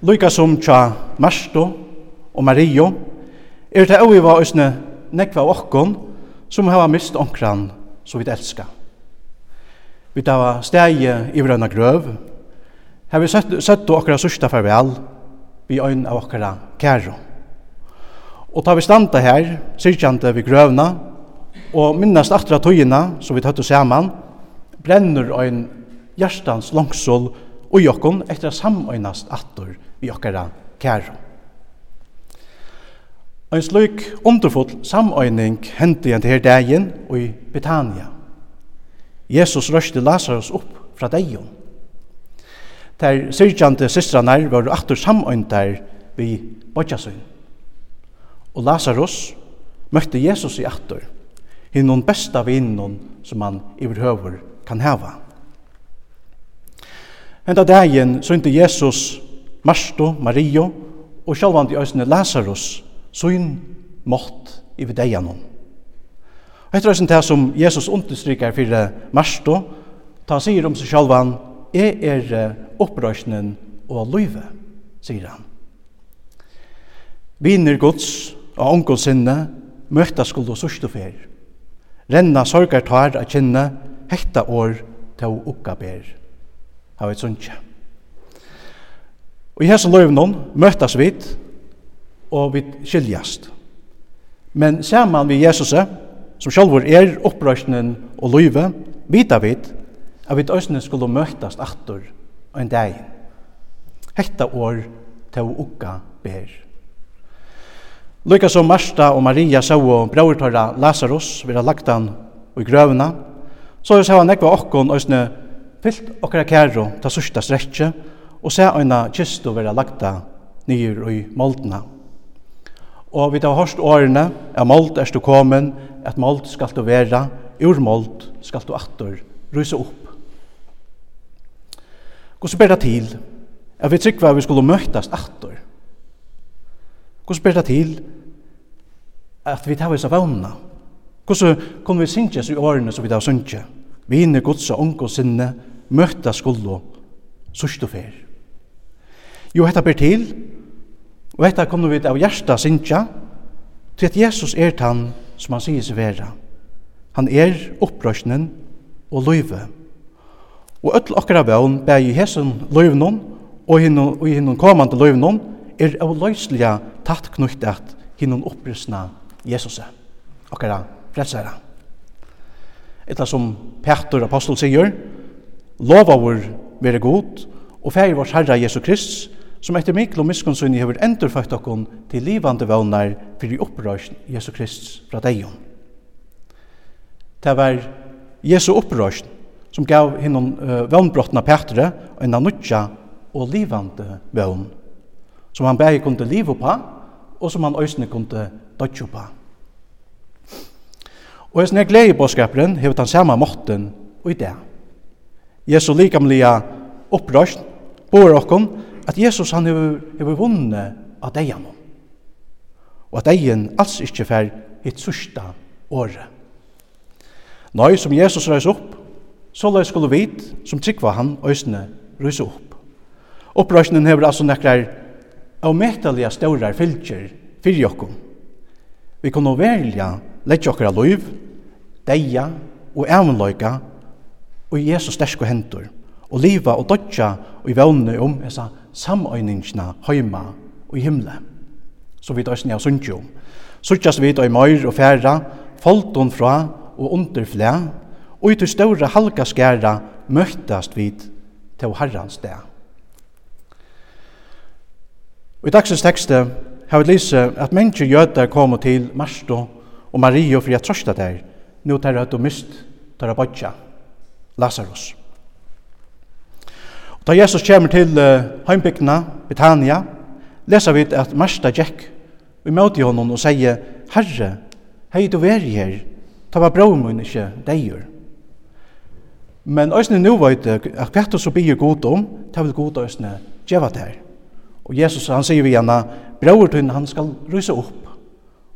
Lika som tja Marsto og Mario, er det også var øsne nekva okkon som hava mist onkran som vi elska. Vi tar stegi i vrøna grøv, har vi sett okkara sørsta farvel vi øyn av okkara kæro. Og tar vi standa her, sirkjande vi grøvna, og minnast atra tøyina som vi tøttu saman, brennur ein hjertans langsol og jokkon etter samøynast attur vi okkara kæra. Ein slik underfull samøyning hendi han til her dagen og i Betania. Jesus røsti Lazarus opp fra deion. Der syrkjante systranar var atur samøyndar vi bodjasøyn. Og Lazarus møtte Jesus i atur, hinnon besta vinnon som han iverhøver kan hava. Henta dagen sønte Jesus Marsto, Mario og sjálvandi òsne Lazarus, søgn mått i videianon. Og etter òsne det som Jesus understryker fyrir Marsto, ta han sier om seg sjálvan, jeg er opprøsnen og løyve, sier han. Viner gods og onkel sinne møtta skuld og sørste fer. Renna sorgar tar a kynne hekta år til å ukka ber. Ha et sunnkje. Og i hese løyvnum møttast vit, og vi skiljast. Men saman vi Jesus, som sjálfur er opprøsnen og løyve, vita vit at vit òsne skulle møttast aftur en dag. Hekta år til å ukka ber. Lykka som Marsta og Maria sa og brortøyra Lazarus vera lagtan og i grøvna, så er så han nekva okkon òsne fyllt okkara kæro ta sørsta strekje, og se eina kistu vera lagta nyr i moldna. Og vi tar hørst årene er mold er du komin, at mold skal du vera, ur mold skal du atter rysa opp. Hvordan ber det til at vi tryggva at vi skulle møttast atter? Hvordan ber det til at vi tar oss av vana? Hvordan kunne vi synkjes i årene som vi tar synkje? Vi inne gods og unge sinne møtta skulle fer. Jo, hetta ber til, og hetta kommer vi av hjersta sinja, til at Jesus er han som han sier seg vera. Han er opprøsnen og løyve. Og öll okkara vøvn bæg i hesson løyvnån og i hinnon komande løyvnån er av løyslige tatt knukt at hinnon opprøsna Jesus. Okkara frelsera. Etla som Petur apostel sier, lova vår vere god og feir vår herra Jesu Kristus som etter mikl og miskunnsyni hefur endurfødt okkon til livande vånar fyrir opprøysn Jesu Krist fra deion. Det var Jesu opprøysn som gav hinnom uh, vånbrottna Petre en anutja og livande vån, som han bæg kunde liv på og som han òsne kunde dodge på. Og hans nek leie båskaperen hefur den samme måtten og i det. Jesu likamlige opprøysn bor okkon at Jesus han hefur, hefur vunne av deian og at deian alls ikkje fer hitt sørsta året. Nei, som Jesus reis opp, så lai skulle vit som tryggva han òsne reis opp. Opprøsningen hefur altså nekrar avmetalliga staurar fylgjer fyrir jokkum. Vi kunne velja leggja okkara loiv, deia og evnloika og i Jesus sterske hendur og liva og dodja og i vevne om essa samøyningsna heima og i himle. Så vi døysni av sunnkjo. Suttjas vi døy møyr og færa, folton fra og underflæ, og i til ståra halka skæra møttast vi til herrans dag. Og i dagsens tekste har vi lise at mennesker jøder kom til Marsto og Mario for jeg trøsta der, nå tar jeg at du mist tar jeg bodja, Lazarus. Og da Jesus kommer til heimbygdina, Betania, leser vi at Marsta gikk vi møter honom og sier, Herre, hei du veri her, ta var bror mun ikkje deir. Men òsne nu veit at hva og så byr god om, ta vil god òsne djeva der. Og Jesus, han sier vi henne, bror tunn, han skal rysa opp.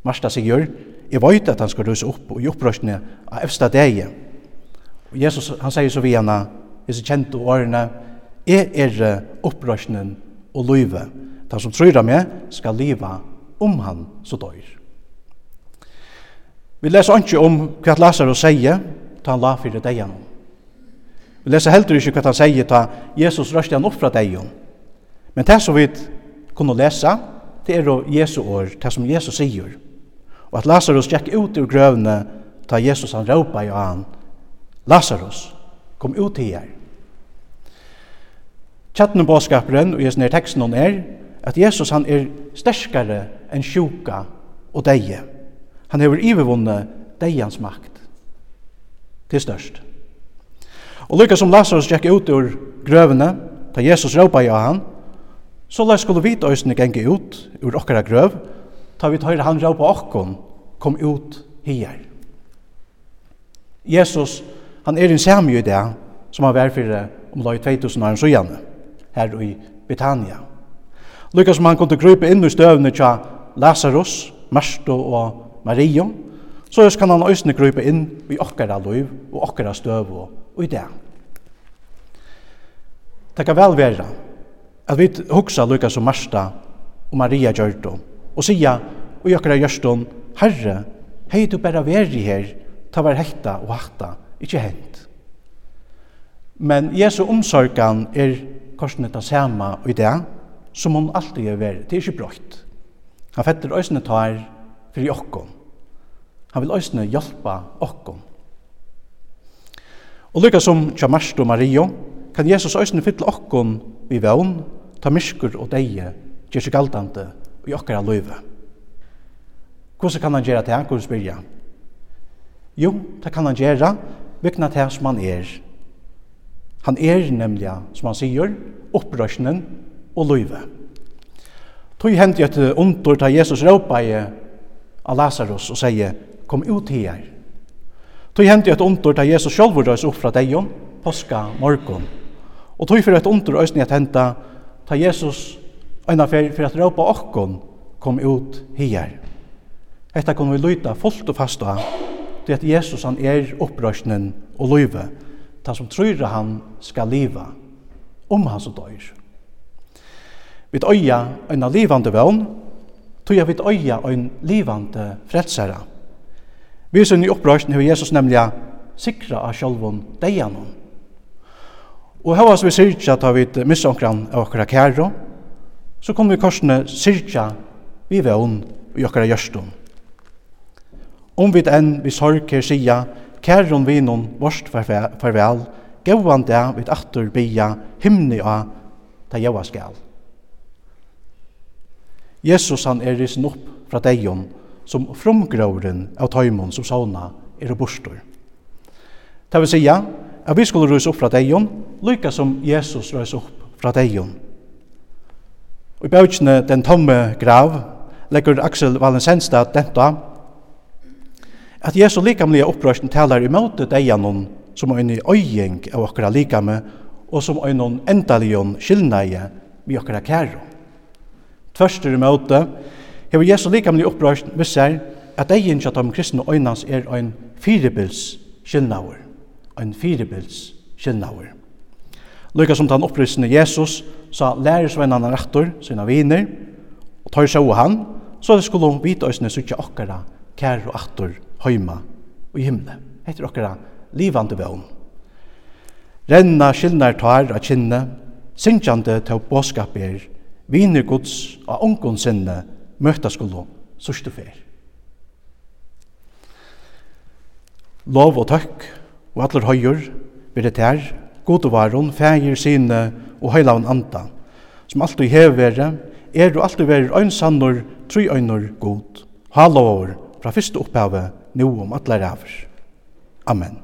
Marsta sier, jeg veit at han skal rysa opp, og i opprøstene av efsta deg. Og Jesus, han sier så vi henne, Jesu kjente årene, Jeg er opprørsnen og løyve. Den som tror av meg skal liva om han så døyr. Vi leser ikke om hva Lazarus sier ta han la fyrir deg. Vi leser heller ikke hva han sier ta Jesus røste han opp fra deg Men det som vi kunne lese, det er Jesu år, det som Jesus sier. Og at Lazarus gikk ut ur grøvene ta Jesus han råpa i han. Lazarus, kom ut til her. Kjattene båskaperen og Jesu teksten hon er at Jesus han er sterskare enn sjuka og deie. Han hever ivervunnet deians makt. Det er størst. Og lykka som Lazarus gikk ut ur grøvene, da Jesus råpa i han, så la skulle vi døysene genge ut ur okkara grøv, ta vi tøyre han råpa okkon, kom ut hier. Jesus, han er en samme i det, som han var fyrir om la 2000 år så gjerne her i Betania. Lykka som han kunne krype inn i støvene til Lazarus, Mersto og Mario, så kan han òsne krype inn i okkara liv og okkara støv og i det. Det kan vel være at vi hugsa lukka som Marsta og Maria Gjørto og sia og i okkara gjørstånd, Herre, hei du bare veri her, ta var hekta og hakta, ikkje hent. Men Jesu omsorgan er korsene ta sama i det, som hon alltid er vært. Det er ikke brøyt. Han fetter øysene tar for okkom. Han vil øysene hjelpa okkom. Og lykka som tja Marsto Mario, kan Jesus øysene fytle okkom i vevn, ta myskur og deie, gjør seg galdande i okkara løyve. Hvordan kan han gjøre det? Hvordan spyr jeg? Jo, det kan han gjøre, vikna til som han er, Han er nemlig, som han sier, opprørsnen og løyve. Tøy hendi et ondur ta Jesus råpa i av Lazarus og sier, kom ut her. Tøy hendi et ondur ta Jesus selv røys opp fra deion, påska morgon. Og tøy for et ondur òsni at henta ta Jesus øyna fyrir for at råpa okkon, kom ut her. Etta kunne vi lyta fullt og fast av, til at Jesus han er opprørsnen og løyve, ta som trur han skal liva, om han så døyr. Vi øya en livande vøvn, tog jeg vidt øya en livande frelsere. Vi som i opprøsten har Jesus nemlig sikra av sjolvun deianon. Og hva vi syrkja tar vi missa omkran av okkara kæro, så kommer vi korsene syrkja vi vøvn i okkara gjørstun. Om vi enn vi sorg her kæron vinon vorst farvel, gauan det vit aftur bia himni a ta jaua skal. Jesus han er risen opp fra deion som frumgrauren av taimon som sauna er og bostor. Det vil sija at vi skulle rys opp fra deion, lykka som Jesus rys opp fra deion. Og i bøtjene den tomme grav legger Axel Valensenstad denta at Jesu likamliga upprøsten talar imot deianon som en øying av okkara likame og som en endalion skilnaie vi okkara kæro. Tvørster imot det hever Jesu likamliga upprøsten visser at egin kjatt om kristne øynans er ein firebils skilnaur. Ein firebils skilnaur. Lykka som den opprystende Jesus sa læresvennene rettor, sina viner, og tar sjå han, så det skulle vite oss nødvendig okkara kære og attor heima og i himle. Hette er okkara livande vøvn. Renna skilnar tar av kinne, syngjande til båskaper, viner gods og ongon sinne, møtta skulle sørste fer. Lov og takk, og atler høyur, vil det her, god og varon, fægir sine og høylaven anda, som alltid hever være, er du alt du være øynsannor, trøyøynor god, halovor, fra fyrste opphavet, nu om atlar avr. Amen.